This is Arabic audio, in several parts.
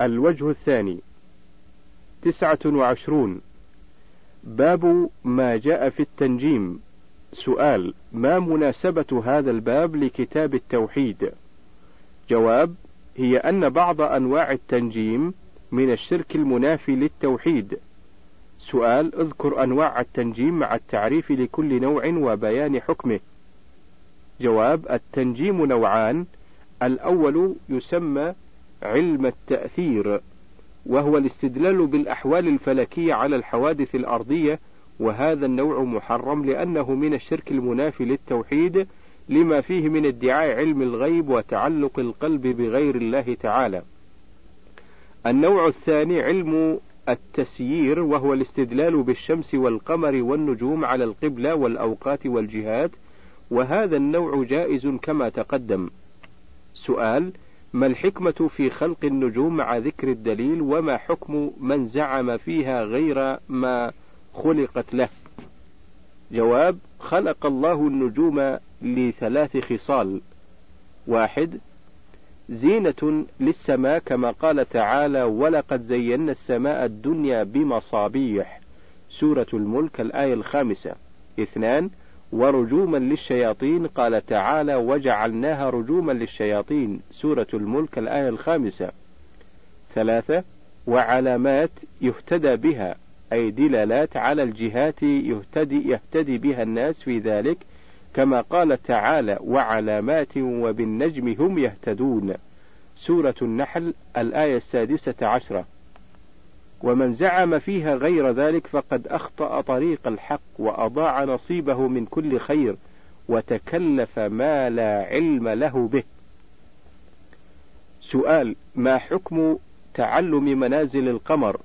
الوجه الثاني. تسعة وعشرون. باب ما جاء في التنجيم. سؤال ما مناسبة هذا الباب لكتاب التوحيد؟ جواب هي أن بعض أنواع التنجيم من الشرك المنافي للتوحيد. سؤال اذكر أنواع التنجيم مع التعريف لكل نوع وبيان حكمه. جواب التنجيم نوعان. الأول يسمى علم التأثير وهو الاستدلال بالأحوال الفلكية على الحوادث الأرضية وهذا النوع محرم لأنه من الشرك المنافي للتوحيد لما فيه من ادعاء علم الغيب وتعلق القلب بغير الله تعالى. النوع الثاني علم التسيير وهو الاستدلال بالشمس والقمر والنجوم على القبلة والأوقات والجهات وهذا النوع جائز كما تقدم. سؤال: ما الحكمة في خلق النجوم مع ذكر الدليل وما حكم من زعم فيها غير ما خلقت له؟ جواب خلق الله النجوم لثلاث خصال. واحد زينة للسماء كما قال تعالى ولقد زينا السماء الدنيا بمصابيح. سورة الملك الآية الخامسة. اثنان ورجوما للشياطين قال تعالى وجعلناها رجوما للشياطين. سورة الملك الآية الخامسة. ثلاثة وعلامات يهتدى بها أي دلالات على الجهات يهتدي, يهتدي بها الناس في ذلك كما قال تعالى وعلامات وبالنجم هم يهتدون. سورة النحل الآية السادسة عشرة. ومن زعم فيها غير ذلك فقد أخطأ طريق الحق وأضاع نصيبه من كل خير وتكلف ما لا علم له به. سؤال: ما حكم تعلم منازل القمر؟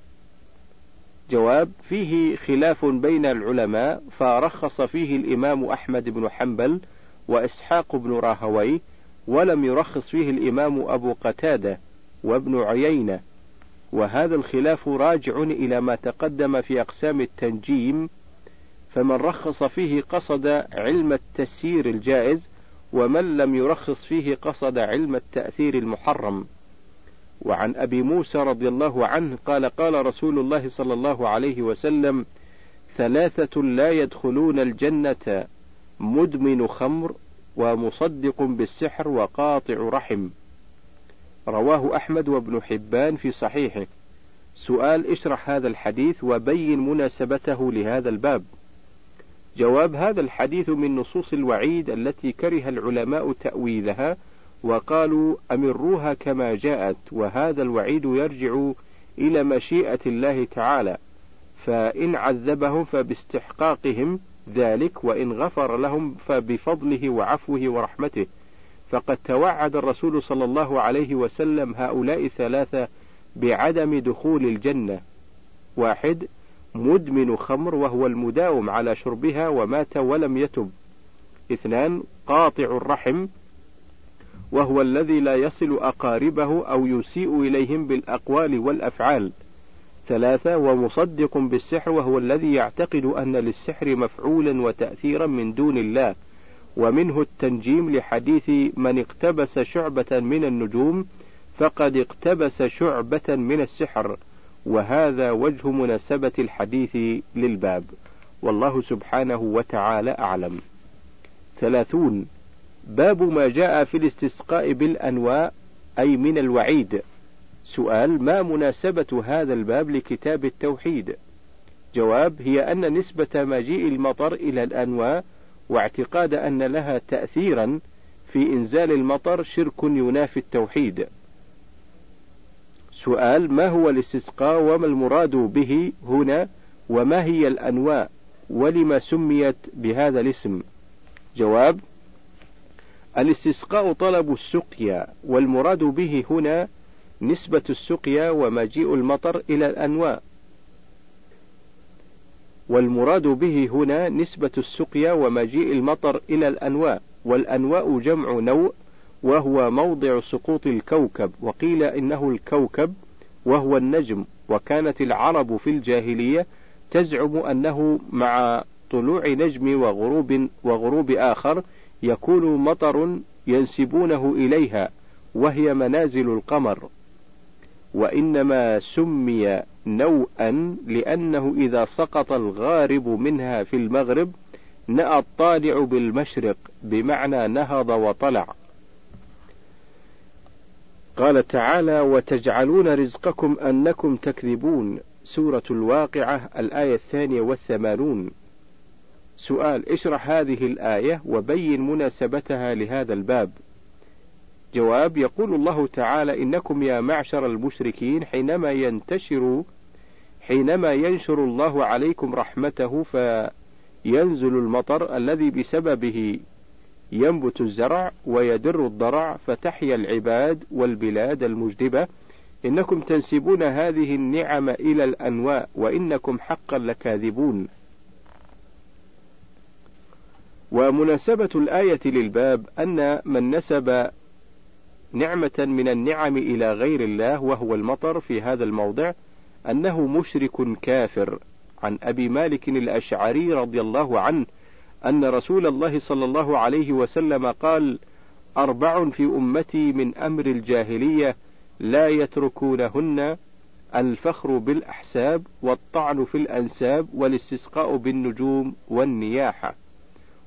جواب: فيه خلاف بين العلماء فرخص فيه الإمام أحمد بن حنبل وإسحاق بن راهوي ولم يرخص فيه الإمام أبو قتادة وابن عيينة وهذا الخلاف راجع إلى ما تقدم في أقسام التنجيم فمن رخص فيه قصد علم التسيير الجائز ومن لم يرخص فيه قصد علم التأثير المحرم. وعن أبي موسى رضي الله عنه قال قال رسول الله صلى الله عليه وسلم ثلاثة لا يدخلون الجنة مدمن خمر ومصدق بالسحر وقاطع رحم. رواه أحمد وابن حبان في صحيحه. سؤال اشرح هذا الحديث وبين مناسبته لهذا الباب. جواب هذا الحديث من نصوص الوعيد التي كره العلماء تأويلها وقالوا أمروها كما جاءت وهذا الوعيد يرجع إلى مشيئة الله تعالى. فإن عذبهم فباستحقاقهم ذلك وإن غفر لهم فبفضله وعفوه ورحمته. فقد توعد الرسول صلى الله عليه وسلم هؤلاء الثلاثة بعدم دخول الجنة. واحد مدمن خمر وهو المداوم على شربها ومات ولم يتب. اثنان قاطع الرحم وهو الذي لا يصل أقاربه أو يسيء إليهم بالأقوال والأفعال. ثلاثة ومصدق بالسحر وهو الذي يعتقد أن للسحر مفعولا وتأثيرا من دون الله. ومنه التنجيم لحديث من اقتبس شعبة من النجوم فقد اقتبس شعبة من السحر وهذا وجه مناسبة الحديث للباب. والله سبحانه وتعالى أعلم. ثلاثون. باب ما جاء في الاستسقاء بالأنواء أي من الوعيد. سؤال ما مناسبة هذا الباب لكتاب التوحيد؟ جواب هي أن نسبة مجيء المطر إلى الأنواء واعتقاد أن لها تأثيرا في إنزال المطر شرك ينافي التوحيد. سؤال ما هو الاستسقاء وما المراد به هنا وما هي الأنواع ولما سميت بهذا الاسم؟ جواب الاستسقاء طلب السقيا والمراد به هنا نسبة السقيا ومجيء المطر إلى الأنواع والمراد به هنا نسبة السقيا ومجيء المطر إلى الأنواء، والأنواء جمع نوء، وهو موضع سقوط الكوكب، وقيل إنه الكوكب وهو النجم، وكانت العرب في الجاهلية تزعم أنه مع طلوع نجم وغروب وغروب آخر يكون مطر ينسبونه إليها، وهي منازل القمر. وإنما سمي نوءا لأنه إذا سقط الغارب منها في المغرب نأى الطالع بالمشرق بمعنى نهض وطلع. قال تعالى وتجعلون رزقكم أنكم تكذبون. سورة الواقعة الآية الثانية والثمانون. سؤال اشرح هذه الآية وبين مناسبتها لهذا الباب. جواب يقول الله تعالى إنكم يا معشر المشركين حينما ينتشر حينما ينشر الله عليكم رحمته فينزل المطر الذي بسببه ينبت الزرع ويدر الضرع فتحيا العباد والبلاد المجدبة. إنكم تنسبون هذه النعم إلى الأنواء وإنكم حقا لكاذبون. ومناسبة الآية للباب أن من نسب نعمة من النعم إلى غير الله وهو المطر في هذا الموضع أنه مشرك كافر عن أبي مالك الأشعري رضي الله عنه أن رسول الله صلى الله عليه وسلم قال: أربع في أمتي من أمر الجاهلية لا يتركونهن الفخر بالأحساب والطعن في الأنساب والاستسقاء بالنجوم والنياحة.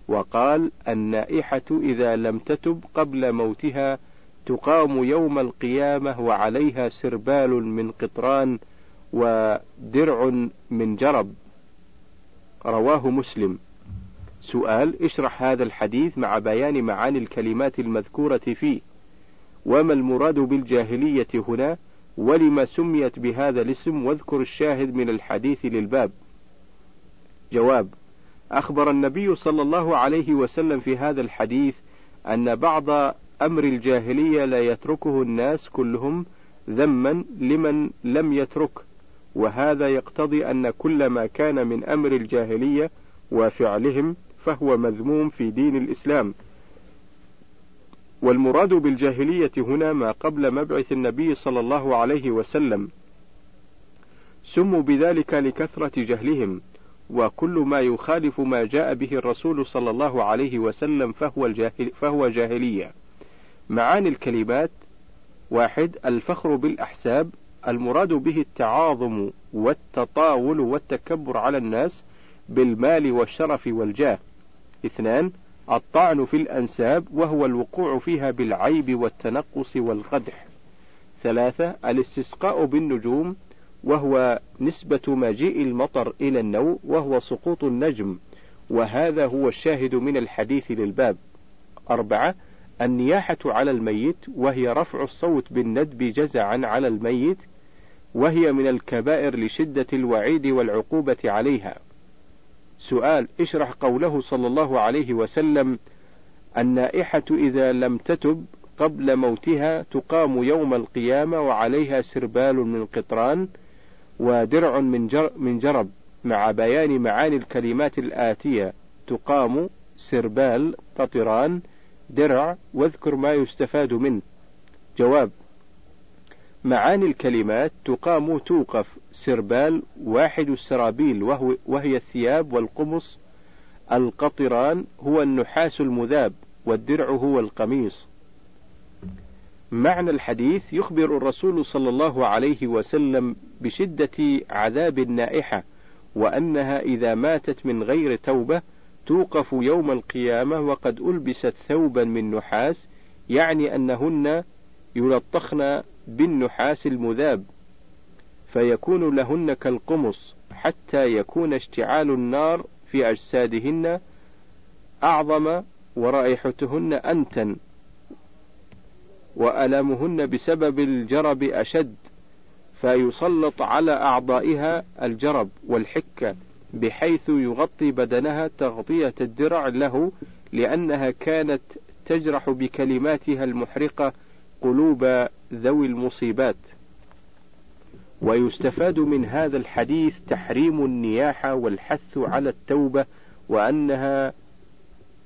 وقال: النائحة إذا لم تتب قبل موتها تقام يوم القيامة وعليها سربال من قطران ودرع من جرب. رواه مسلم. سؤال اشرح هذا الحديث مع بيان معاني الكلمات المذكورة فيه وما المراد بالجاهلية هنا ولما سميت بهذا الاسم واذكر الشاهد من الحديث للباب جواب أخبر النبي صلى الله عليه وسلم في هذا الحديث أن بعض أمر الجاهلية لا يتركه الناس كلهم ذما لمن لم يتركه وهذا يقتضي أن كل ما كان من أمر الجاهلية وفعلهم فهو مذموم في دين الإسلام. والمراد بالجاهلية هنا ما قبل مبعث النبي صلى الله عليه وسلم. سموا بذلك لكثرة جهلهم وكل ما يخالف ما جاء به الرسول صلى الله عليه وسلم فهو, الجاهل فهو جاهلية. معاني الكلمات. واحد الفخر بالأحساب المراد به التعاظم والتطاول والتكبر على الناس بالمال والشرف والجاه. اثنان الطعن في الأنساب وهو الوقوع فيها بالعيب والتنقص والقدح. ثلاثة الاستسقاء بالنجوم وهو نسبة مجيء المطر إلى النوء وهو سقوط النجم. وهذا هو الشاهد من الحديث للباب. أربعة النياحة على الميت وهي رفع الصوت بالندب جزعا على الميت وهي من الكبائر لشدة الوعيد والعقوبة عليها. سؤال اشرح قوله صلى الله عليه وسلم النائحة إذا لم تتب قبل موتها تقام يوم القيامة وعليها سربال من قطران ودرع من, جر من جرب مع بيان معاني الكلمات الآتية تقام سربال قطران درع واذكر ما يستفاد منه. جواب معاني الكلمات تقام توقف سربال واحد السرابيل وهو وهي الثياب والقمص القطران هو النحاس المذاب والدرع هو القميص. معنى الحديث يخبر الرسول صلى الله عليه وسلم بشدة عذاب النائحة وأنها إذا ماتت من غير توبة توقف يوم القيامة وقد ألبست ثوبا من نحاس يعني أنهن يلطخن بالنحاس المذاب فيكون لهن كالقمص حتى يكون اشتعال النار في أجسادهن أعظم ورائحتهن أنتن وألمهن بسبب الجرب أشد فيسلط على أعضائها الجرب والحكة. بحيث يغطي بدنها تغطية الدرع له لأنها كانت تجرح بكلماتها المحرقة قلوب ذوي المصيبات ويستفاد من هذا الحديث تحريم النياحة والحث على التوبة وأنها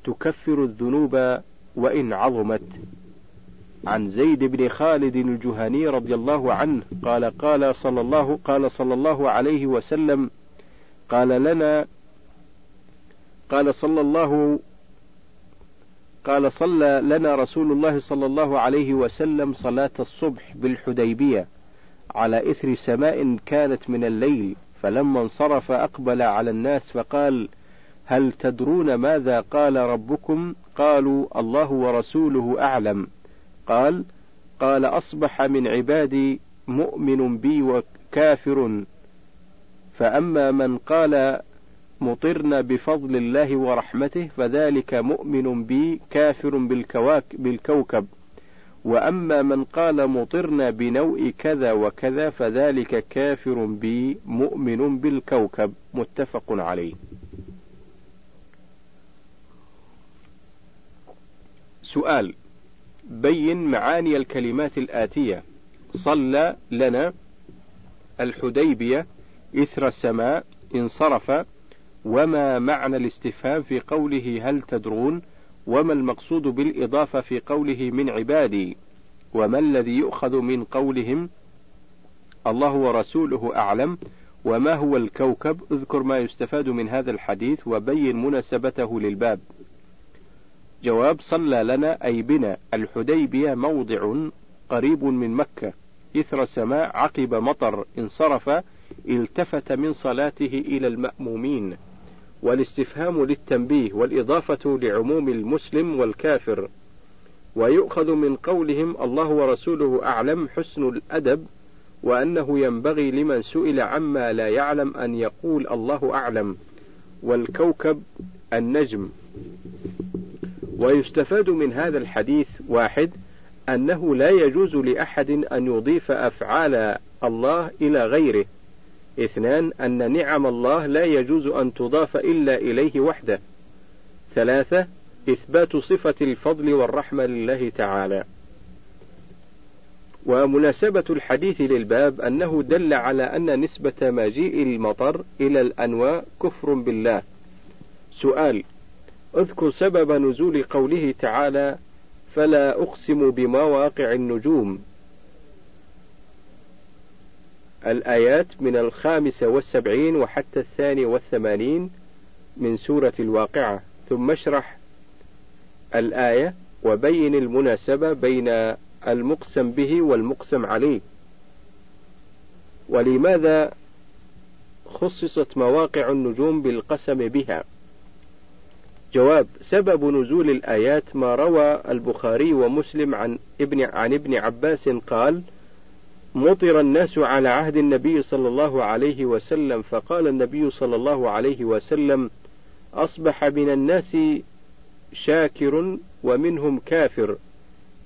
تكفر الذنوب وإن عظمت. عن زيد بن خالد الجهني رضي الله عنه قال قال صلى الله قال صلى الله عليه وسلم قال لنا قال صلى الله قال صلى لنا رسول الله صلى الله عليه وسلم صلاة الصبح بالحديبية على إثر سماء كانت من الليل فلما انصرف أقبل على الناس فقال هل تدرون ماذا قال ربكم؟ قالوا الله ورسوله أعلم قال قال أصبح من عبادي مؤمن بي وكافر فأما من قال مطرنا بفضل الله ورحمته فذلك مؤمن بي كافر بالكوكب. وأما من قال مطرنا بنوء كذا وكذا فذلك كافر بي مؤمن بالكوكب. متفق عليه. سؤال بين معاني الكلمات الآتية صلى لنا الحديبية إثر السماء انصرف وما معنى الاستفهام في قوله هل تدرون؟ وما المقصود بالإضافة في قوله من عبادي؟ وما الذي يؤخذ من قولهم؟ الله ورسوله أعلم. وما هو الكوكب؟ اذكر ما يستفاد من هذا الحديث وبين مناسبته للباب. جواب صلى لنا أي بنا الحديبية موضع قريب من مكة. إثر سماء عقب مطر انصرف التفت من صلاته إلى المأمومين والاستفهام للتنبيه والإضافة لعموم المسلم والكافر ويؤخذ من قولهم الله ورسوله أعلم حسن الأدب وأنه ينبغي لمن سئل عما لا يعلم أن يقول الله أعلم والكوكب النجم. ويستفاد من هذا الحديث واحد أنه لا يجوز لأحد أن يضيف أفعال الله إلى غيره. اثنان أن نعم الله لا يجوز أن تضاف إلا إليه وحده. ثلاثة إثبات صفة الفضل والرحمة لله تعالى. ومناسبة الحديث للباب أنه دل على أن نسبة مجيء المطر إلى الأنواء كفر بالله. سؤال أذكر سبب نزول قوله تعالى فلا أقسم بمواقع النجوم الآيات من الخامسة والسبعين وحتى الثاني والثمانين من سورة الواقعة. ثم اشرح الآية وبين المناسبة بين المقسم به والمقسم عليه. ولماذا خصصت مواقع النجوم بالقسم بها؟ جواب سبب نزول الآيات ما روى البخاري ومسلم عن ابن عن ابن عباس قال: مطر الناس على عهد النبي صلى الله عليه وسلم فقال النبي صلى الله عليه وسلم: أصبح من الناس شاكر ومنهم كافر.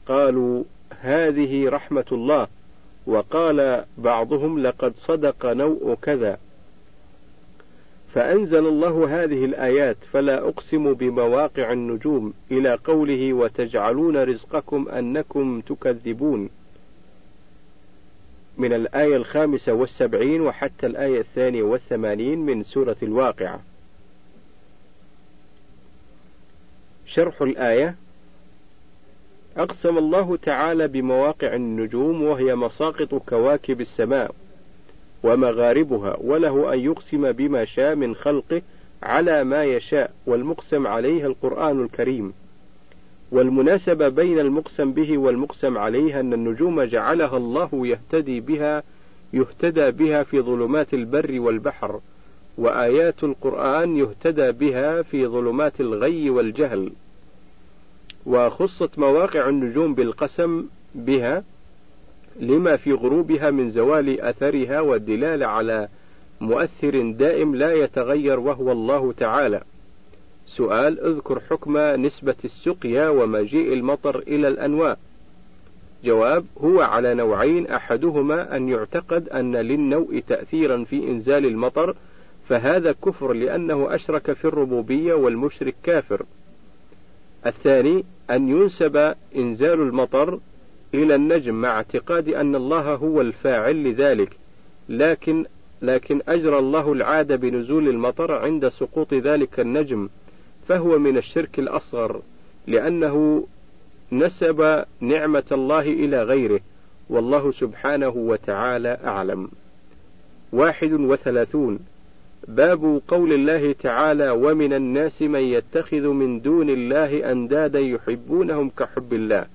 قالوا هذه رحمة الله. وقال بعضهم لقد صدق نوء كذا. فأنزل الله هذه الآيات فلا أقسم بمواقع النجوم إلى قوله وتجعلون رزقكم أنكم تكذبون. من الآية الخامسة والسبعين وحتى الآية الثانية والثمانين من سورة الواقعة. شرح الآية أقسم الله تعالى بمواقع النجوم وهي مساقط كواكب السماء ومغاربها وله أن يقسم بما شاء من خلقه على ما يشاء والمقسم عليه القرآن الكريم. والمناسبة بين المقسم به والمقسم عليه أن النجوم جعلها الله يهتدي بها يهتدى بها في ظلمات البر والبحر وآيات القرآن يهتدى بها في ظلمات الغي والجهل وخصت مواقع النجوم بالقسم بها لما في غروبها من زوال أثرها والدلالة على مؤثر دائم لا يتغير وهو الله تعالى. سؤال اذكر حكم نسبة السقيا ومجيء المطر إلى الأنواء. جواب هو على نوعين أحدهما أن يعتقد أن للنوء تأثيرا في إنزال المطر فهذا كفر لأنه أشرك في الربوبية والمشرك كافر. الثاني أن ينسب إنزال المطر إلى النجم مع اعتقاد أن الله هو الفاعل لذلك، لكن لكن أجرى الله العادة بنزول المطر عند سقوط ذلك النجم، فهو من الشرك الأصغر، لأنه نسب نعمة الله إلى غيره، والله سبحانه وتعالى أعلم. واحد وثلاثون. باب قول الله تعالى ومن الناس من يتخذ من دون الله أندادا يحبونهم كحب الله.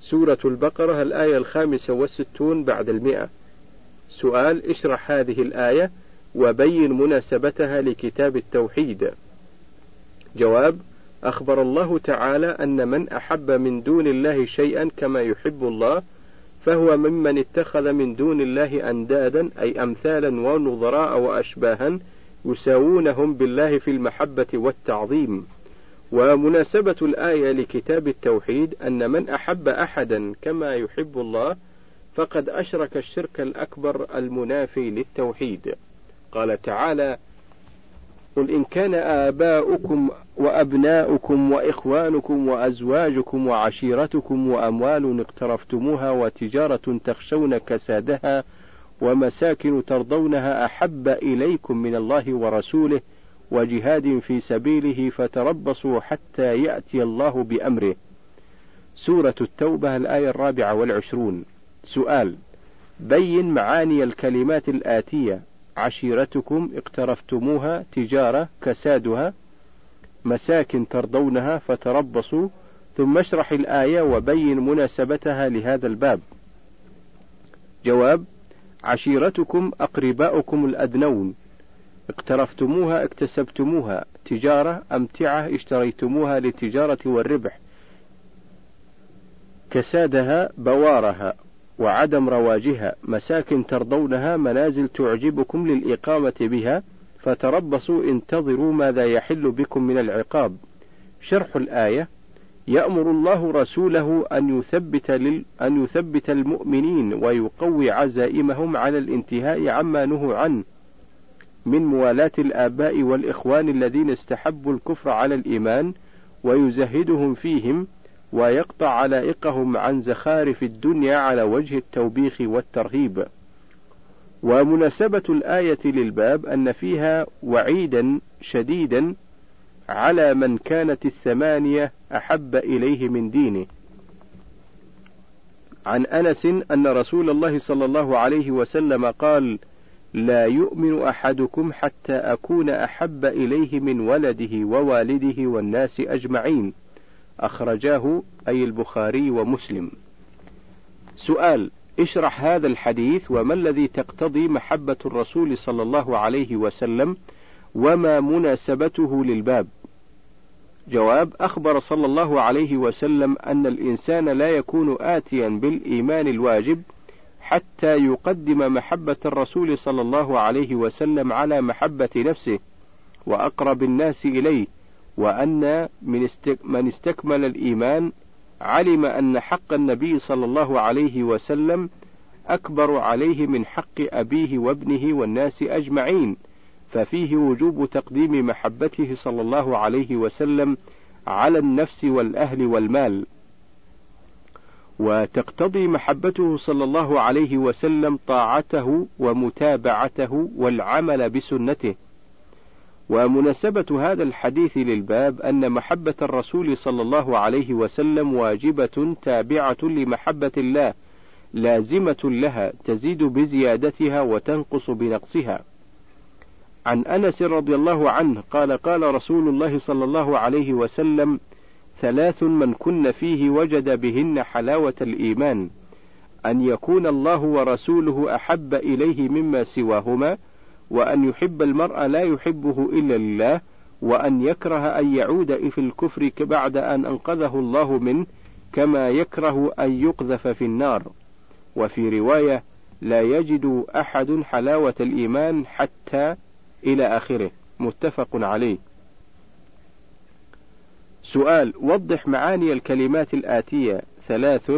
سورة البقرة الآية الخامسة والستون بعد المئة. سؤال اشرح هذه الآية؟ وبين مناسبتها لكتاب التوحيد. جواب أخبر الله تعالى أن من أحب من دون الله شيئا كما يحب الله فهو ممن اتخذ من دون الله أندادا أي أمثالا ونظراء وأشباها يساوونهم بالله في المحبة والتعظيم. ومناسبة الآية لكتاب التوحيد أن من أحب أحدا كما يحب الله فقد أشرك الشرك الأكبر المنافي للتوحيد. قال تعالى قل إن كان آباؤكم وأبناؤكم وإخوانكم وأزواجكم وعشيرتكم وأموال اقترفتموها وتجارة تخشون كسادها ومساكن ترضونها أحب إليكم من الله ورسوله وجهاد في سبيله فتربصوا حتى يأتي الله بأمره. سورة التوبة الآية الرابعة والعشرون. سؤال: بين معاني الكلمات الآتية: عشيرتكم اقترفتموها تجارة كسادها مساكن ترضونها فتربصوا ثم اشرح الآية وبين مناسبتها لهذا الباب. جواب: عشيرتكم أقرباؤكم الأدنون. اقترفتموها اكتسبتموها. تجارة أمتعة اشتريتموها للتجارة والربح. كسادها بوارها. وعدم رواجها. مساكن ترضونها منازل تعجبكم للإقامة بها فتربصوا انتظروا ماذا يحل بكم من العقاب. شرح الآية يأمر الله رسوله أن يثبت لل... أن يثبت المؤمنين ويقوي عزائمهم على الانتهاء عما نهوا عنه من موالاة الآباء والإخوان الذين استحبوا الكفر على الإيمان ويزهدهم فيهم ويقطع علائقهم عن زخارف الدنيا على وجه التوبيخ والترهيب. ومناسبة الآية للباب أن فيها وعيدا شديدا على من كانت الثمانية أحب إليه من دينه. عن أنس أن رسول الله صلى الله عليه وسلم قال: لا يؤمن أحدكم حتى أكون أحب إليه من ولده ووالده والناس أجمعين. أخرجاه أي البخاري ومسلم. سؤال: اشرح هذا الحديث وما الذي تقتضي محبة الرسول صلى الله عليه وسلم وما مناسبته للباب؟ جواب: أخبر صلى الله عليه وسلم أن الإنسان لا يكون آتيا بالإيمان الواجب حتى يقدم محبة الرسول صلى الله عليه وسلم على محبة نفسه وأقرب الناس إليه، وأن من استكمل الإيمان علم أن حق النبي صلى الله عليه وسلم أكبر عليه من حق أبيه وابنه والناس أجمعين، ففيه وجوب تقديم محبته صلى الله عليه وسلم على النفس والأهل والمال، وتقتضي محبته صلى الله عليه وسلم طاعته ومتابعته والعمل بسنته. ومناسبة هذا الحديث للباب أن محبة الرسول صلى الله عليه وسلم واجبة تابعة لمحبة الله، لازمة لها تزيد بزيادتها وتنقص بنقصها. عن أنس رضي الله عنه قال قال رسول الله صلى الله عليه وسلم: ثلاث من كن فيه وجد بهن حلاوة الإيمان أن يكون الله ورسوله أحب إليه مما سواهما وأن يحب المرء لا يحبه إلا لله وأن يكره أن يعود في الكفر بعد أن أنقذه الله منه كما يكره أن يقذف في النار. وفي رواية لا يجد أحد حلاوة الإيمان حتى إلى آخره. متفق عليه. سؤال وضح معاني الكلمات الآتية. ثلاث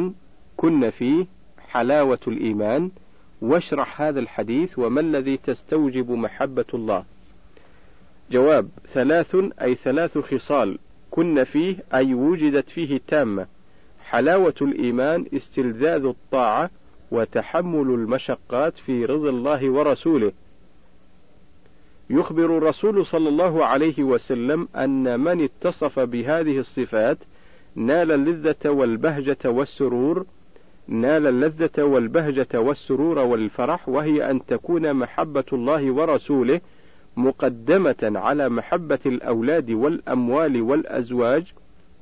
كن فيه حلاوة الإيمان. واشرح هذا الحديث وما الذي تستوجب محبة الله. جواب ثلاث أي ثلاث خصال كن فيه أي وجدت فيه تامة حلاوة الإيمان استلذاذ الطاعة وتحمل المشقات في رضا الله ورسوله. يخبر الرسول صلى الله عليه وسلم أن من اتصف بهذه الصفات نال اللذة والبهجة والسرور نال اللذة والبهجة والسرور والفرح وهي أن تكون محبة الله ورسوله مقدمة على محبة الأولاد والأموال والأزواج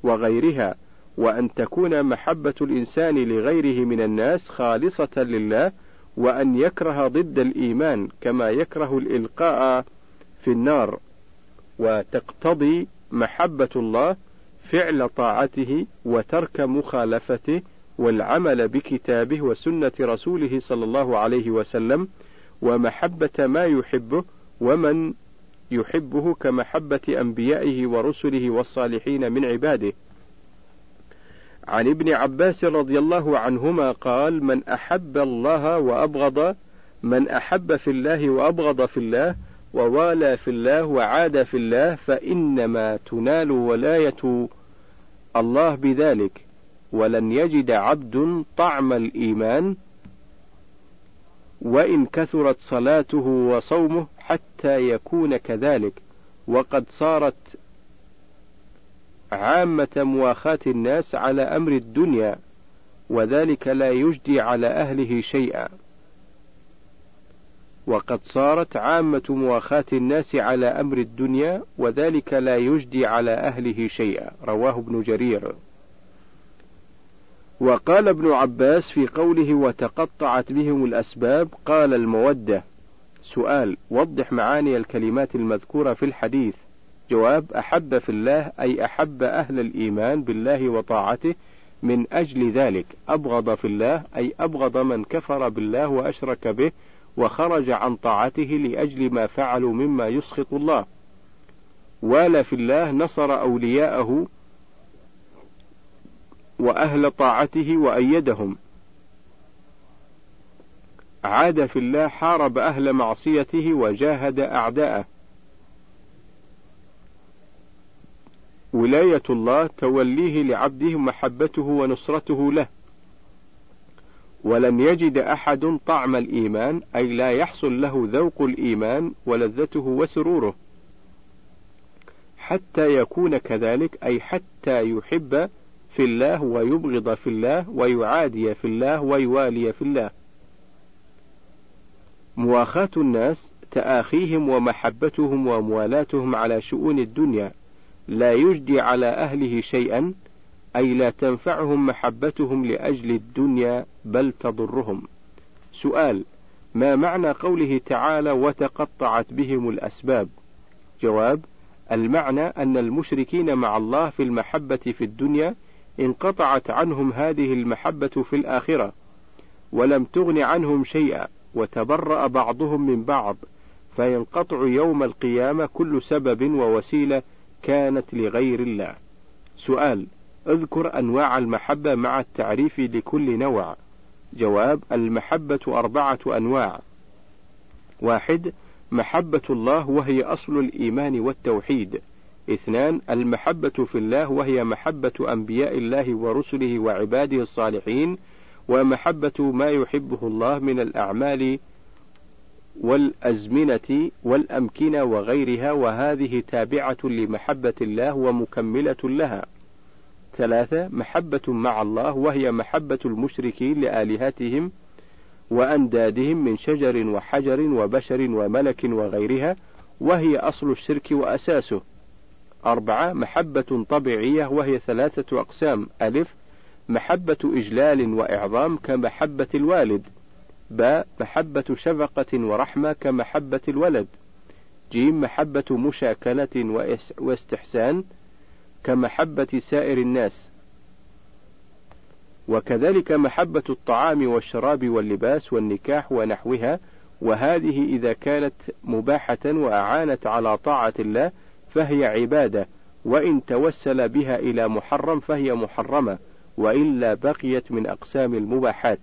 وغيرها وأن تكون محبة الإنسان لغيره من الناس خالصة لله وأن يكره ضد الإيمان كما يكره الإلقاء في النار. وتقتضي محبة الله فعل طاعته وترك مخالفته والعمل بكتابه وسنة رسوله صلى الله عليه وسلم ومحبة ما يحبه ومن يحبه كمحبة أنبيائه ورسله والصالحين من عباده. عن ابن عباس رضي الله عنهما قال: من أحب الله وأبغض من أحب في الله وأبغض في الله ووالى في الله وعاد في الله فإنما تنال ولاية الله بذلك ولن يجد عبد طعم الإيمان وإن كثرت صلاته وصومه حتى يكون كذلك. وقد صارت عامة مواخاة الناس على أمر الدنيا وذلك لا يجدي على أهله شيئا. وقد صارت عامة مواخاة الناس على أمر الدنيا وذلك لا يجدي على أهله شيئا. رواه ابن جرير. وقال ابن عباس في قوله وتقطعت بهم الأسباب قال المودة. سؤال وضح معاني الكلمات المذكورة في الحديث. جواب أحب في الله أي أحب أهل الإيمان بالله وطاعته من أجل ذلك. أبغض في الله أي أبغض من كفر بالله وأشرك به وخرج عن طاعته لأجل ما فعلوا مما يسخط الله. والى في الله نصر أولياءه وأهل طاعته وأيدهم. عاد في الله حارب أهل معصيته وجاهد أعداءه. ولاية الله توليه لعبده محبته ونصرته له. ولن يجد أحد طعم الإيمان أي لا يحصل له ذوق الإيمان ولذته وسروره. حتى يكون كذلك أي حتى يحب في الله ويبغض في الله ويعادي في الله ويوالي في الله مواخاة الناس تآخيهم ومحبتهم وموالاتهم على شؤون الدنيا لا يجدي على أهله شيئا أي لا تنفعهم محبتهم لأجل الدنيا بل تضرهم. سؤال: ما معنى قوله تعالى: وتقطعت بهم الأسباب؟ جواب: المعنى أن المشركين مع الله في المحبة في الدنيا انقطعت عنهم هذه المحبة في الآخرة، ولم تغن عنهم شيئا، وتبرأ بعضهم من بعض، فينقطع يوم القيامة كل سبب ووسيلة كانت لغير الله. سؤال: اذكر أنواع المحبة مع التعريف لكل نوع. جواب: المحبة أربعة أنواع. واحد: محبة الله وهي أصل الإيمان والتوحيد. اثنان: المحبة في الله وهي محبة أنبياء الله ورسله وعباده الصالحين، ومحبة ما يحبه الله من الأعمال والأزمنة والأمكنة وغيرها وهذه تابعة لمحبة الله ومكملة لها. ثلاثة محبة مع الله وهي محبة المشركين لآلهتهم وأندادهم من شجر وحجر وبشر وملك وغيرها وهي أصل الشرك وأساسه. أربعة محبة طبيعية وهي ثلاثة أقسام. ألف محبة إجلال وإعظام كمحبة الوالد. باء محبة شفقة ورحمة كمحبة الولد. جيم محبة مشاكلة واستحسان كمحبة سائر الناس. وكذلك محبة الطعام والشراب واللباس والنكاح ونحوها. وهذه إذا كانت مباحة وأعانت على طاعة الله فهي عبادة وإن توسل بها إلى محرم فهي محرمة وإلا بقيت من أقسام المباحات.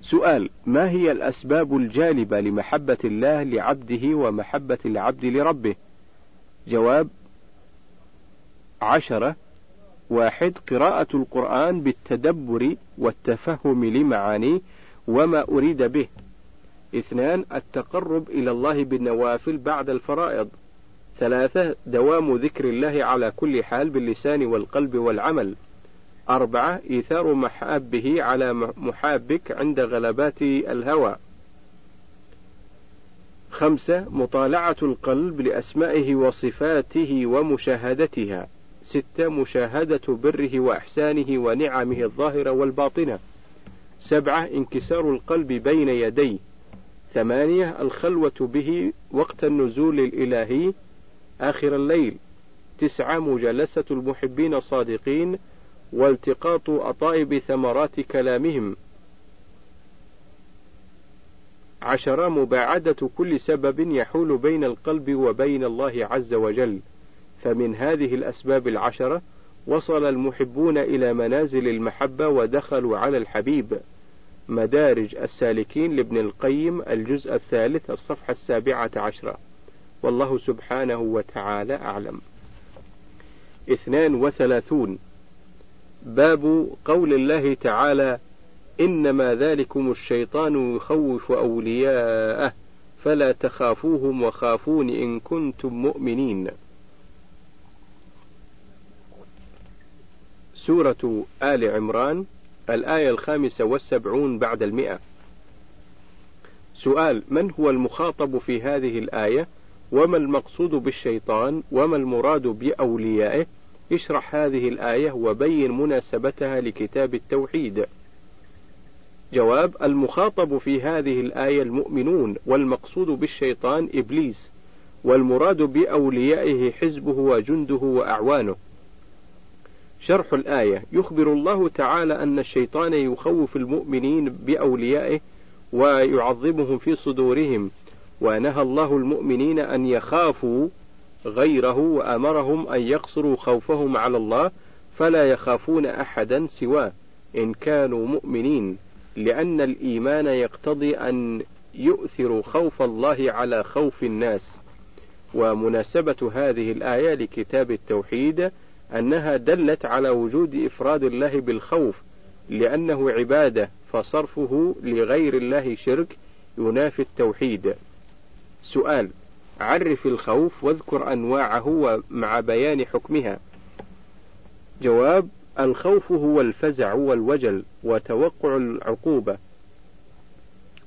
سؤال ما هي الأسباب الجالبة لمحبة الله لعبده ومحبة العبد لربه؟ جواب عشرة واحد قراءة القرآن بالتدبر والتفهم لمعانيه وما أريد به. اثنان التقرب إلى الله بالنوافل بعد الفرائض. ثلاثة دوام ذكر الله على كل حال باللسان والقلب والعمل. أربعة إيثار محابه على محابك عند غلبات الهوى. خمسة مطالعة القلب لأسمائه وصفاته ومشاهدتها. ستة مشاهدة بره وإحسانه ونعمه الظاهرة والباطنة. سبعة انكسار القلب بين يديه. ثمانية الخلوة به وقت النزول الإلهي. آخر الليل. تسعة مجالسة المحبين الصادقين والتقاط أطائب ثمرات كلامهم. عشرة مباعدة كل سبب يحول بين القلب وبين الله عز وجل. فمن هذه الأسباب العشرة وصل المحبون إلى منازل المحبة ودخلوا على الحبيب. مدارج السالكين لابن القيم الجزء الثالث الصفحة السابعة عشرة. والله سبحانه وتعالى أعلم. اثنان وثلاثون. باب قول الله تعالى إنما ذلكم الشيطان يخوف أولياءه فلا تخافوهم وخافون إن كنتم مؤمنين. سورة آل عمران الآية الخامسة والسبعون بعد المئة. سؤال من هو المخاطب في هذه الآية؟ وما المقصود بالشيطان وما المراد بأوليائه؟ اشرح هذه الآية وبين مناسبتها لكتاب التوحيد. جواب المخاطب في هذه الآية المؤمنون والمقصود بالشيطان إبليس والمراد بأوليائه حزبه وجنده وأعوانه. شرح الآية يخبر الله تعالى أن الشيطان يخوف المؤمنين بأوليائه ويعظمهم في صدورهم. ونهى الله المؤمنين أن يخافوا غيره وأمرهم أن يقصروا خوفهم على الله فلا يخافون أحدا سواه إن كانوا مؤمنين لأن الإيمان يقتضي أن يؤثر خوف الله على خوف الناس ومناسبة هذه الآية لكتاب التوحيد أنها دلت على وجود إفراد الله بالخوف لأنه عبادة فصرفه لغير الله شرك ينافي التوحيد. سؤال: عرف الخوف واذكر أنواعه مع بيان حكمها. جواب: الخوف هو الفزع والوجل وتوقع العقوبة،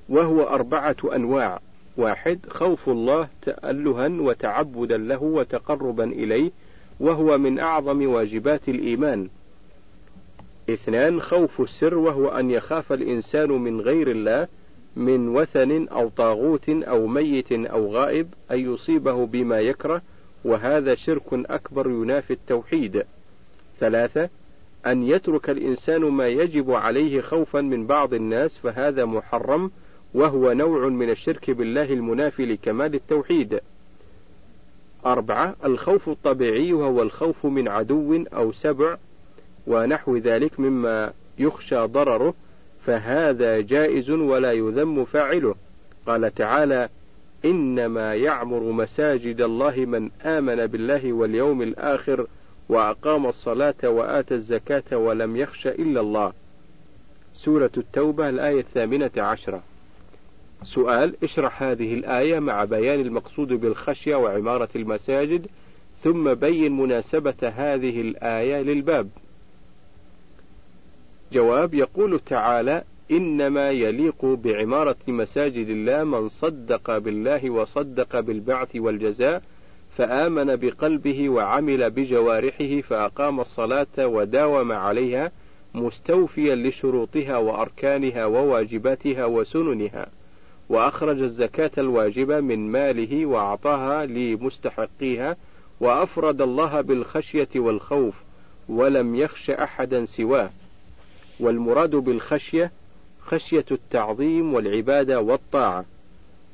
وهو أربعة أنواع: واحد خوف الله تألها وتعبدا له وتقربا إليه وهو من أعظم واجبات الإيمان. اثنان خوف السر وهو أن يخاف الإنسان من غير الله من وثن أو طاغوت أو ميت أو غائب أن يصيبه بما يكره وهذا شرك أكبر ينافي التوحيد. ثلاثة أن يترك الإنسان ما يجب عليه خوفا من بعض الناس فهذا محرم وهو نوع من الشرك بالله المنافي لكمال التوحيد. أربعة الخوف الطبيعي وهو الخوف من عدو أو سبع ونحو ذلك مما يخشى ضرره فهذا جائز ولا يذم فاعله. قال تعالى إنما يعمر مساجد الله من آمن بالله واليوم الآخر وأقام الصلاة وآتى الزكاة ولم يخش إلا الله. سورة التوبة الآية الثامنة عشرة. سؤال اشرح هذه الآية مع بيان المقصود بالخشية وعمارة المساجد ثم بين مناسبة هذه الآية للباب. جواب يقول تعالى: إنما يليق بعمارة مساجد الله من صدق بالله وصدق بالبعث والجزاء فآمن بقلبه وعمل بجوارحه فأقام الصلاة وداوم عليها مستوفيا لشروطها وأركانها وواجباتها وسننها. وأخرج الزكاة الواجبة من ماله وأعطاها لمستحقيها وأفرد الله بالخشية والخوف ولم يخش أحدا سواه والمراد بالخشية خشية التعظيم والعبادة والطاعة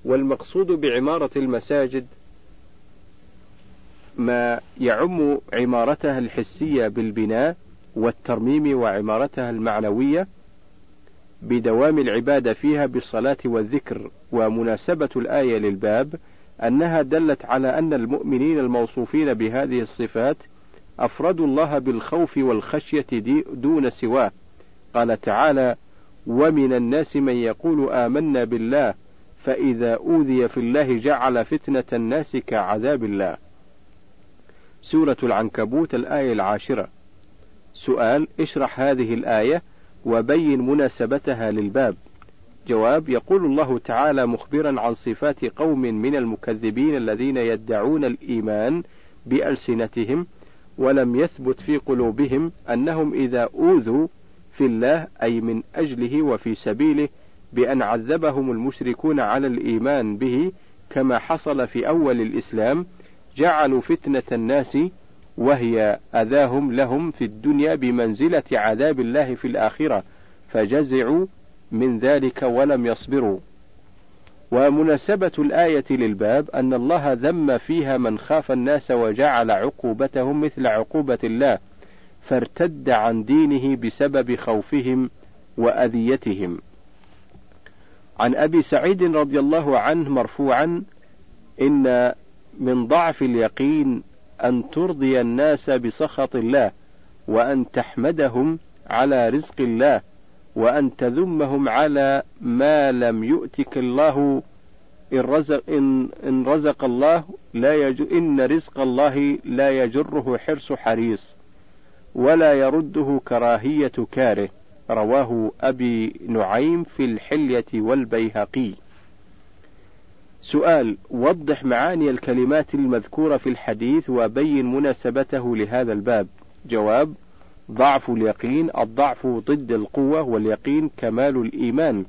والمقصود بعمارة المساجد ما يعم عمارتها الحسية بالبناء والترميم وعمارتها المعنوية بدوام العبادة فيها بالصلاة والذكر ومناسبة الآية للباب أنها دلت على أن المؤمنين الموصوفين بهذه الصفات أفردوا الله بالخوف والخشية دون سواه. قال تعالى ومن الناس من يقول آمنا بالله فإذا أوذي في الله جعل فتنة الناس كعذاب الله. سورة العنكبوت الآية العاشرة. سؤال اشرح هذه الآية وبين مناسبتها للباب. جواب يقول الله تعالى مخبرا عن صفات قوم من المكذبين الذين يدعون الإيمان بألسنتهم ولم يثبت في قلوبهم أنهم إذا أوذوا في الله أي من أجله وفي سبيله بأن عذبهم المشركون على الإيمان به كما حصل في أول الإسلام جعلوا فتنة الناس وهي أذاهم لهم في الدنيا بمنزلة عذاب الله في الآخرة فجزعوا من ذلك ولم يصبروا. ومناسبة الآية للباب أن الله ذم فيها من خاف الناس وجعل عقوبتهم مثل عقوبة الله فارتد عن دينه بسبب خوفهم وأذيتهم. عن أبي سعيد رضي الله عنه مرفوعا: إن من ضعف اليقين أن ترضي الناس بسخط الله، وأن تحمدهم على رزق الله، وأن تذمهم على ما لم يؤتك الله إن رزق إن, إن رزق الله لا يج إن رزق الله لا يجره حرص حريص ولا يرده كراهية كاره. رواه أبي نعيم في الحلية والبيهقي. سؤال وضح معاني الكلمات المذكورة في الحديث وبين مناسبته لهذا الباب. جواب ضعف اليقين الضعف ضد القوة واليقين كمال الإيمان.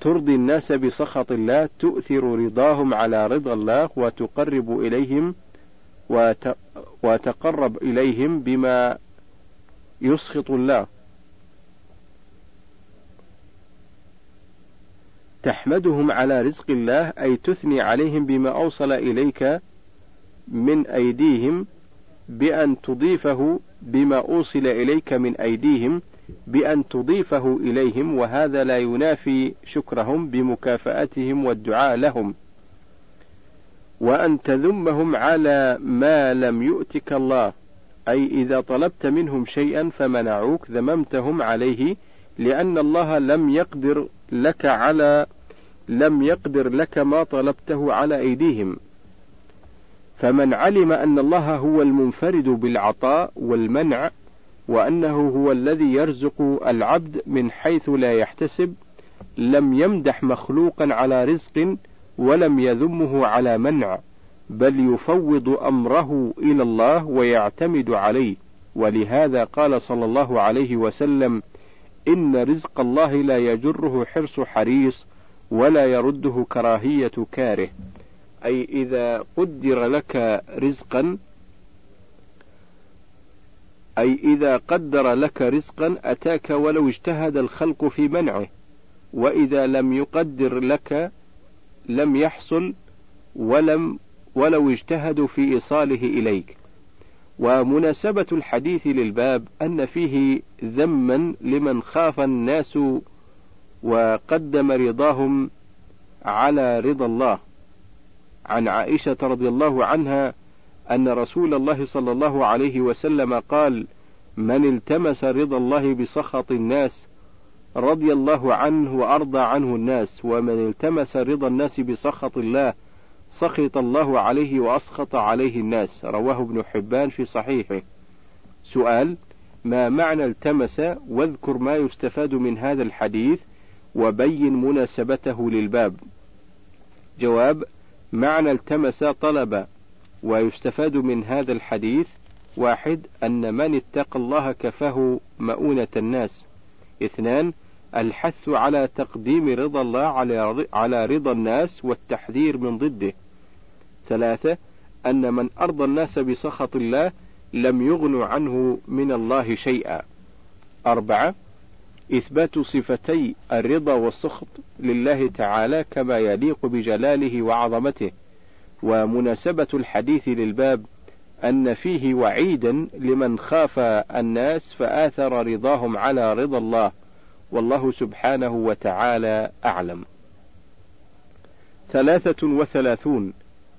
ترضي الناس بسخط الله تؤثر رضاهم على رضا الله وتقرب إليهم وتقرب إليهم بما يسخط الله. تحمدهم على رزق الله أي تثني عليهم بما أوصل إليك من أيديهم بأن تضيفه بما أوصل إليك من أيديهم بأن تضيفه إليهم وهذا لا ينافي شكرهم بمكافأتهم والدعاء لهم. وأن تذمهم على ما لم يؤتك الله. أي إذا طلبت منهم شيئا فمنعوك ذممتهم عليه لأن الله لم يقدر لك على لم يقدر لك ما طلبته على أيديهم. فمن علم أن الله هو المنفرد بالعطاء والمنع وأنه هو الذي يرزق العبد من حيث لا يحتسب لم يمدح مخلوقا على رزق ولم يذمه على منع بل يفوض أمره إلى الله ويعتمد عليه. ولهذا قال صلى الله عليه وسلم إن رزق الله لا يجره حرص حريص ولا يرده كراهية كاره. أي إذا قدر لك رزقا أي إذا قدر لك رزقا أتاك ولو اجتهد الخلق في منعه. وإذا لم يقدر لك لم يحصل ولم ولو اجتهدوا في إيصاله إليك. ومناسبة الحديث للباب أن فيه ذما لمن خاف الناس وقدم رضاهم على رضا الله. عن عائشة رضي الله عنها أن رسول الله صلى الله عليه وسلم قال: من التمس رضا الله بسخط الناس رضي الله عنه وأرضى عنه الناس، ومن التمس رضا الناس بسخط الله سخط الله عليه وأسخط عليه الناس، رواه ابن حبان في صحيحه. سؤال: ما معنى التمس واذكر ما يستفاد من هذا الحديث وبين مناسبته للباب. جواب: معنى التمس طلب ويستفاد من هذا الحديث واحد أن من اتقى الله كفاه مؤونة الناس اثنان الحث على تقديم رضا الله على رضا الناس والتحذير من ضده. ثلاثة أن من أرضى الناس بسخط الله لم يغنوا عنه من الله شيئا. أربعة إثبات صفتي الرضا والسخط لله تعالى كما يليق بجلاله وعظمته. ومناسبة الحديث للباب أن فيه وعيدا لمن خاف الناس فآثر رضاهم على رضا الله. والله سبحانه وتعالى أعلم. ثلاثة وثلاثون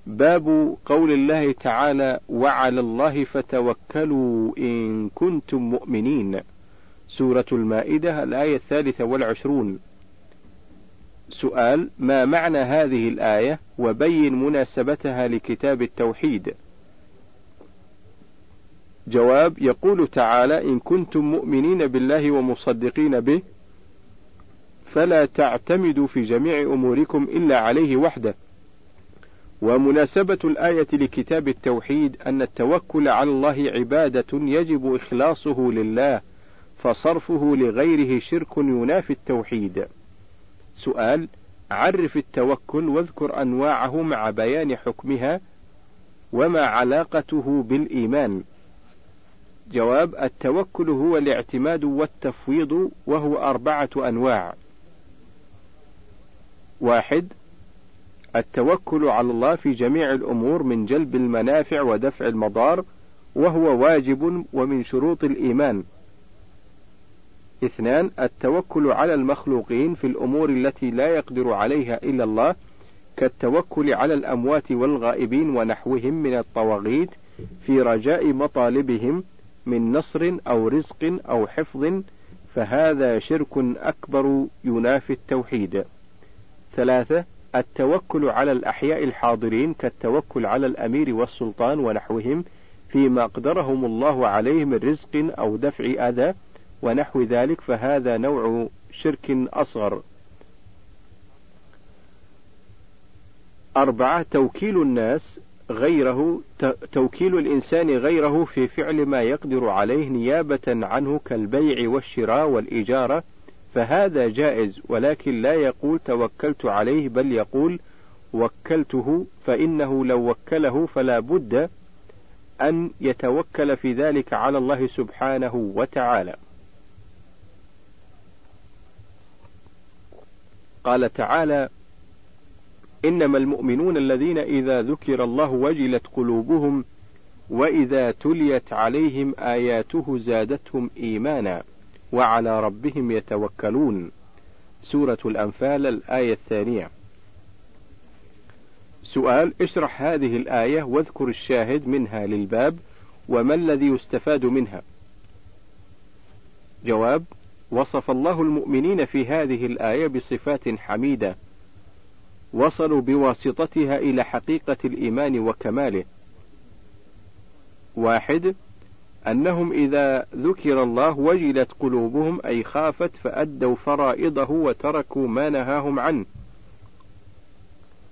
باب قول الله تعالى: وعلى الله فتوكلوا إن كنتم مؤمنين. سورة المائدة الآية الثالثة والعشرون. سؤال: ما معنى هذه الآية؟ وبين مناسبتها لكتاب التوحيد. جواب: يقول تعالى: إن كنتم مؤمنين بالله ومصدقين به، فلا تعتمدوا في جميع أموركم إلا عليه وحده، ومناسبة الآية لكتاب التوحيد أن التوكل على الله عبادة يجب إخلاصه لله فصرفه لغيره شرك ينافي التوحيد. سؤال: عرف التوكل واذكر أنواعه مع بيان حكمها وما علاقته بالإيمان. جواب: التوكل هو الاعتماد والتفويض وهو أربعة أنواع. واحد: التوكل على الله في جميع الأمور من جلب المنافع ودفع المضار وهو واجب ومن شروط الإيمان. اثنان التوكل على المخلوقين في الأمور التي لا يقدر عليها إلا الله كالتوكل على الأموات والغائبين ونحوهم من الطواغيت في رجاء مطالبهم من نصر أو رزق أو حفظ فهذا شرك أكبر ينافي التوحيد. ثلاثة التوكل على الأحياء الحاضرين كالتوكل على الأمير والسلطان ونحوهم فيما أقدرهم الله عليه من رزق أو دفع أذى ونحو ذلك فهذا نوع شرك أصغر. أربعة توكيل الناس غيره توكيل الإنسان غيره في فعل ما يقدر عليه نيابة عنه كالبيع والشراء والإجارة فهذا جائز ولكن لا يقول توكلت عليه بل يقول وكلته فإنه لو وكله فلا بد أن يتوكل في ذلك على الله سبحانه وتعالى. قال تعالى: إنما المؤمنون الذين إذا ذكر الله وجلت قلوبهم وإذا تليت عليهم آياته زادتهم إيمانا. وعلى ربهم يتوكلون. سورة الأنفال الآية الثانية. سؤال اشرح هذه الآية واذكر الشاهد منها للباب وما الذي يستفاد منها؟ جواب وصف الله المؤمنين في هذه الآية بصفات حميدة. وصلوا بواسطتها إلى حقيقة الإيمان وكماله. واحد أنهم إذا ذكر الله وجلت قلوبهم أي خافت فأدوا فرائضه وتركوا ما نهاهم عنه.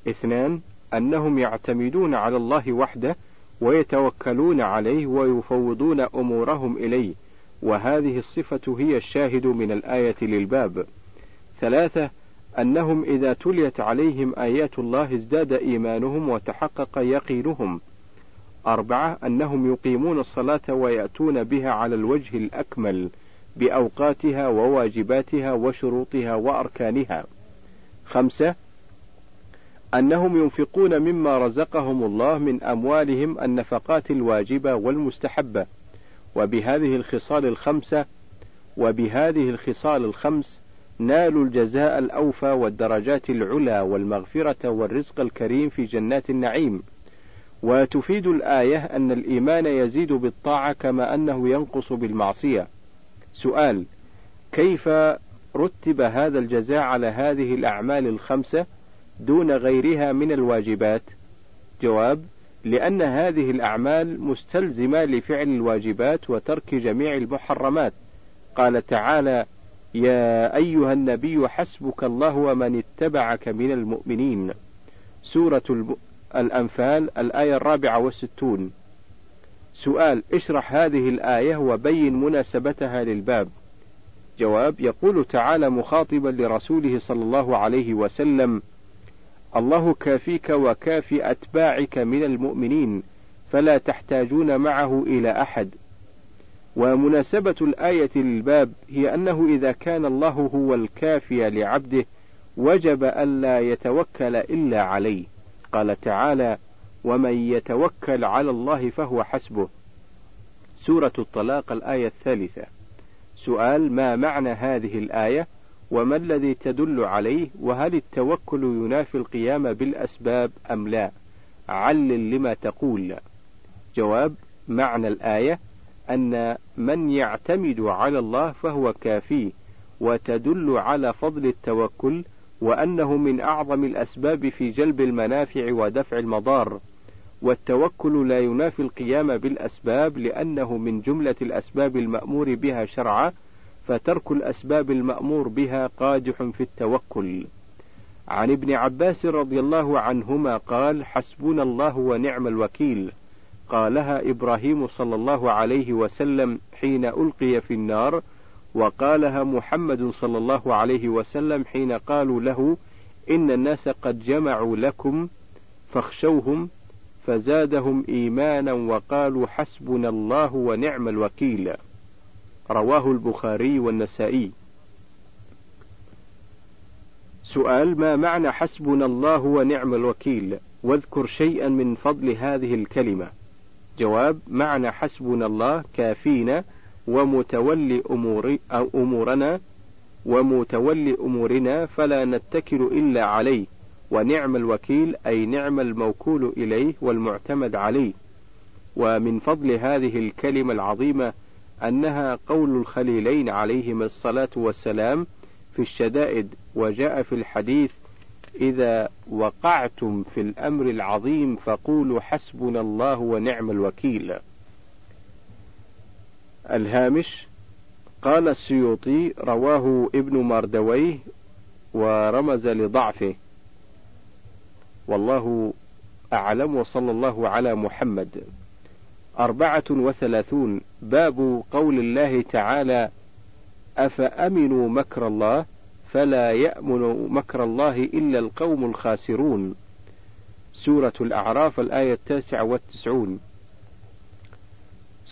اثنان أنهم يعتمدون على الله وحده ويتوكلون عليه ويفوضون أمورهم إليه، وهذه الصفة هي الشاهد من الآية للباب. ثلاثة أنهم إذا تليت عليهم آيات الله ازداد إيمانهم وتحقق يقينهم. أربعة أنهم يقيمون الصلاة ويأتون بها على الوجه الأكمل بأوقاتها وواجباتها وشروطها وأركانها. خمسة أنهم ينفقون مما رزقهم الله من أموالهم النفقات الواجبة والمستحبة، وبهذه الخصال الخمسة وبهذه الخصال الخمس نالوا الجزاء الأوفى والدرجات العلى والمغفرة والرزق الكريم في جنات النعيم. وتفيد الآية أن الإيمان يزيد بالطاعة كما أنه ينقص بالمعصية. سؤال: كيف رتب هذا الجزاء على هذه الأعمال الخمسة دون غيرها من الواجبات؟ جواب: لأن هذه الأعمال مستلزمة لفعل الواجبات وترك جميع المحرمات. قال تعالى: يا أيها النبي حسبك الله ومن اتبعك من المؤمنين. سورة الأنفال الآية الرابعة والستون. سؤال اشرح هذه الآية وبين مناسبتها للباب. جواب يقول تعالى مخاطبا لرسوله صلى الله عليه وسلم الله كافيك وكافي أتباعك من المؤمنين فلا تحتاجون معه إلى أحد. ومناسبة الآية للباب هي أنه إذا كان الله هو الكافي لعبده وجب ألا يتوكل إلا عليه. قال تعالى: ومن يتوكل على الله فهو حسبه. سورة الطلاق الآية الثالثة. سؤال: ما معنى هذه الآية؟ وما الذي تدل عليه؟ وهل التوكل ينافي القيام بالأسباب أم لا؟ علل لما تقول. جواب: معنى الآية أن من يعتمد على الله فهو كافيه، وتدل على فضل التوكل وأنه من أعظم الأسباب في جلب المنافع ودفع المضار، والتوكل لا ينافي القيام بالأسباب لأنه من جملة الأسباب المأمور بها شرعا، فترك الأسباب المأمور بها قادح في التوكل. عن ابن عباس رضي الله عنهما قال حسبنا الله ونعم الوكيل قالها إبراهيم صلى الله عليه وسلم حين ألقي في النار وقالها محمد صلى الله عليه وسلم حين قالوا له إن الناس قد جمعوا لكم فاخشوهم فزادهم إيمانا وقالوا حسبنا الله ونعم الوكيل. رواه البخاري والنسائي. سؤال ما معنى حسبنا الله ونعم الوكيل؟ واذكر شيئا من فضل هذه الكلمة. جواب معنى حسبنا الله كافينا ومتولي أمور أو أمورنا ومتولي أمورنا فلا نتكل إلا عليه ونعم الوكيل أي نعم الموكول إليه والمعتمد عليه ومن فضل هذه الكلمة العظيمة أنها قول الخليلين عليهما الصلاة والسلام في الشدائد وجاء في الحديث إذا وقعتم في الأمر العظيم فقولوا حسبنا الله ونعم الوكيل. الهامش قال السيوطي رواه ابن مردويه ورمز لضعفه. والله أعلم وصلى الله على محمد. أربعة وثلاثون. باب قول الله تعالى أفأمنوا مكر الله فلا يأمن مكر الله إلا القوم الخاسرون. سورة الأعراف الآية التاسعة والتسعون.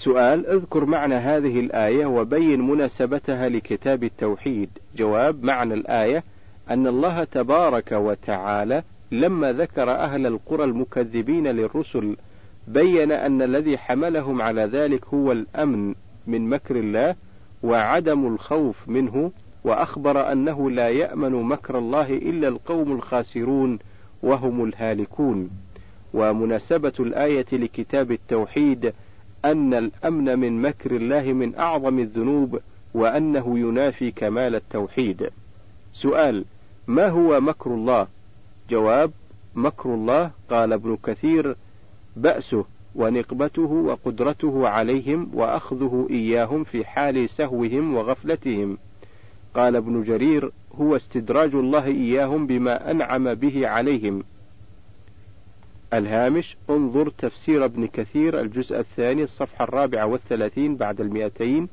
سؤال اذكر معنى هذه الآية وبين مناسبتها لكتاب التوحيد. جواب معنى الآية أن الله تبارك وتعالى لما ذكر أهل القرى المكذبين للرسل بين أن الذي حملهم على ذلك هو الأمن من مكر الله وعدم الخوف منه وأخبر أنه لا يأمن مكر الله إلا القوم الخاسرون وهم الهالكون. ومناسبة الآية لكتاب التوحيد أن الأمن من مكر الله من أعظم الذنوب وأنه ينافي كمال التوحيد. سؤال: ما هو مكر الله؟ جواب: مكر الله قال ابن كثير: بأسه ونقبته وقدرته عليهم وأخذه إياهم في حال سهوهم وغفلتهم. قال ابن جرير: هو استدراج الله إياهم بما أنعم به عليهم الهامش انظر تفسير ابن كثير الجزء الثاني الصفحة الرابعة والثلاثين بعد المئتين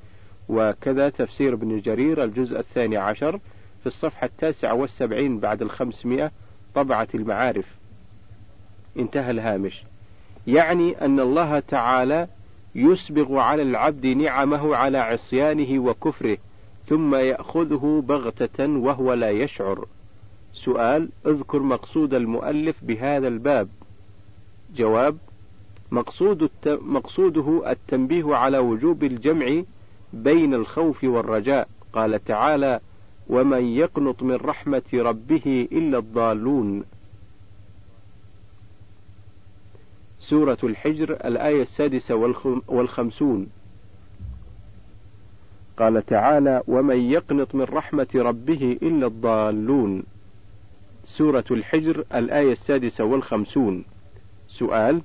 وكذا تفسير ابن جرير الجزء الثاني عشر في الصفحة التاسعة والسبعين بعد الخمسمائة طبعة المعارف. انتهى الهامش. يعني أن الله تعالى يسبغ على العبد نعمه على عصيانه وكفره ثم يأخذه بغتة وهو لا يشعر. سؤال اذكر مقصود المؤلف بهذا الباب. جواب مقصود الت... مقصوده التنبيه على وجوب الجمع بين الخوف والرجاء. قال تعالى ومن يقنط من رحمة ربه إلا الضالون. سورة الحجر الآية السادسة والخمسون. قال تعالى ومن يقنط من رحمة ربه إلا الضالون. سورة الحجر الآية السادسة والخمسون. سؤال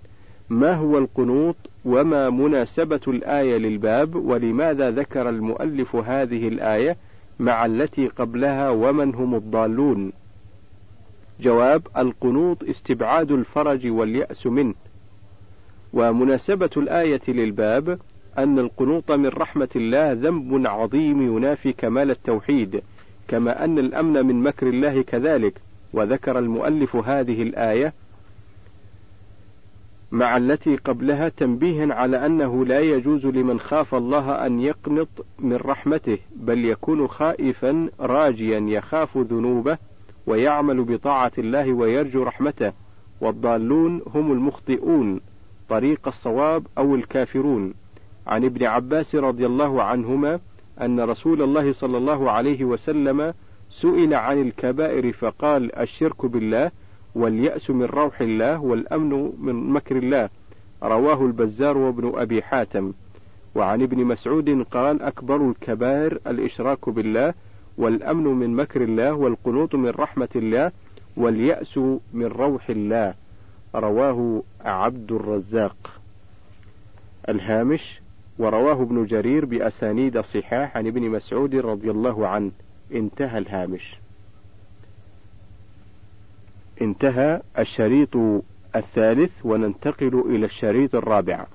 ما هو القنوط وما مناسبة الآية للباب؟ ولماذا ذكر المؤلف هذه الآية مع التي قبلها ومن هم الضالون؟ جواب القنوط استبعاد الفرج واليأس منه. ومناسبة الآية للباب أن القنوط من رحمة الله ذنب عظيم ينافي كمال التوحيد كما أن الأمن من مكر الله كذلك. وذكر المؤلف هذه الآية مع التي قبلها تنبيها على أنه لا يجوز لمن خاف الله أن يقنط من رحمته بل يكون خائفا راجيا يخاف ذنوبه ويعمل بطاعة الله ويرجو رحمته والضالون هم المخطئون طريق الصواب أو الكافرون. عن ابن عباس رضي الله عنهما أن رسول الله صلى الله عليه وسلم سئل عن الكبائر فقال الشرك بالله واليأس من روح الله والأمن من مكر الله. رواه البزار وابن أبي حاتم. وعن ابن مسعود قال أكبر الكبائر الإشراك بالله والأمن من مكر الله والقنوط من رحمة الله واليأس من روح الله. رواه عبد الرزاق. الهامش ورواه ابن جرير بأسانيد صحاح عن ابن مسعود رضي الله عنه. انتهى الهامش. انتهى الشريط الثالث وننتقل إلى الشريط الرابع.